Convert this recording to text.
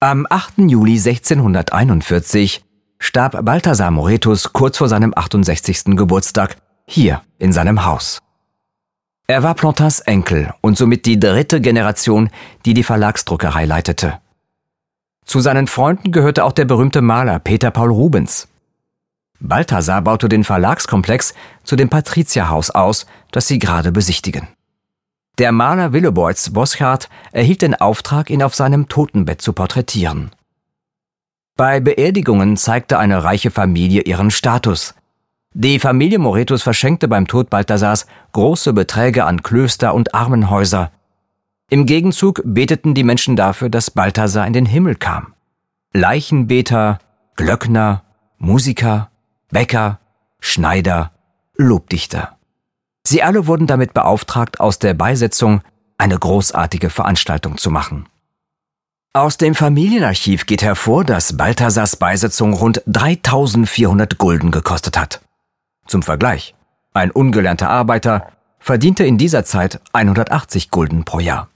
Am 8. Juli 1641 starb Balthasar Moretus kurz vor seinem 68. Geburtstag hier in seinem Haus. Er war Plantins Enkel und somit die dritte Generation, die die Verlagsdruckerei leitete. Zu seinen Freunden gehörte auch der berühmte Maler Peter Paul Rubens. Balthasar baute den Verlagskomplex zu dem Patrizierhaus aus, das sie gerade besichtigen. Der Maler Willeboits Boschardt erhielt den Auftrag, ihn auf seinem Totenbett zu porträtieren. Bei Beerdigungen zeigte eine reiche Familie ihren Status. Die Familie Moretus verschenkte beim Tod Balthasars große Beträge an Klöster und Armenhäuser. Im Gegenzug beteten die Menschen dafür, dass Balthasar in den Himmel kam. Leichenbeter, Glöckner, Musiker, Bäcker, Schneider, Lobdichter. Sie alle wurden damit beauftragt, aus der Beisetzung eine großartige Veranstaltung zu machen. Aus dem Familienarchiv geht hervor, dass Balthasars Beisetzung rund 3400 Gulden gekostet hat. Zum Vergleich, ein ungelernter Arbeiter verdiente in dieser Zeit 180 Gulden pro Jahr.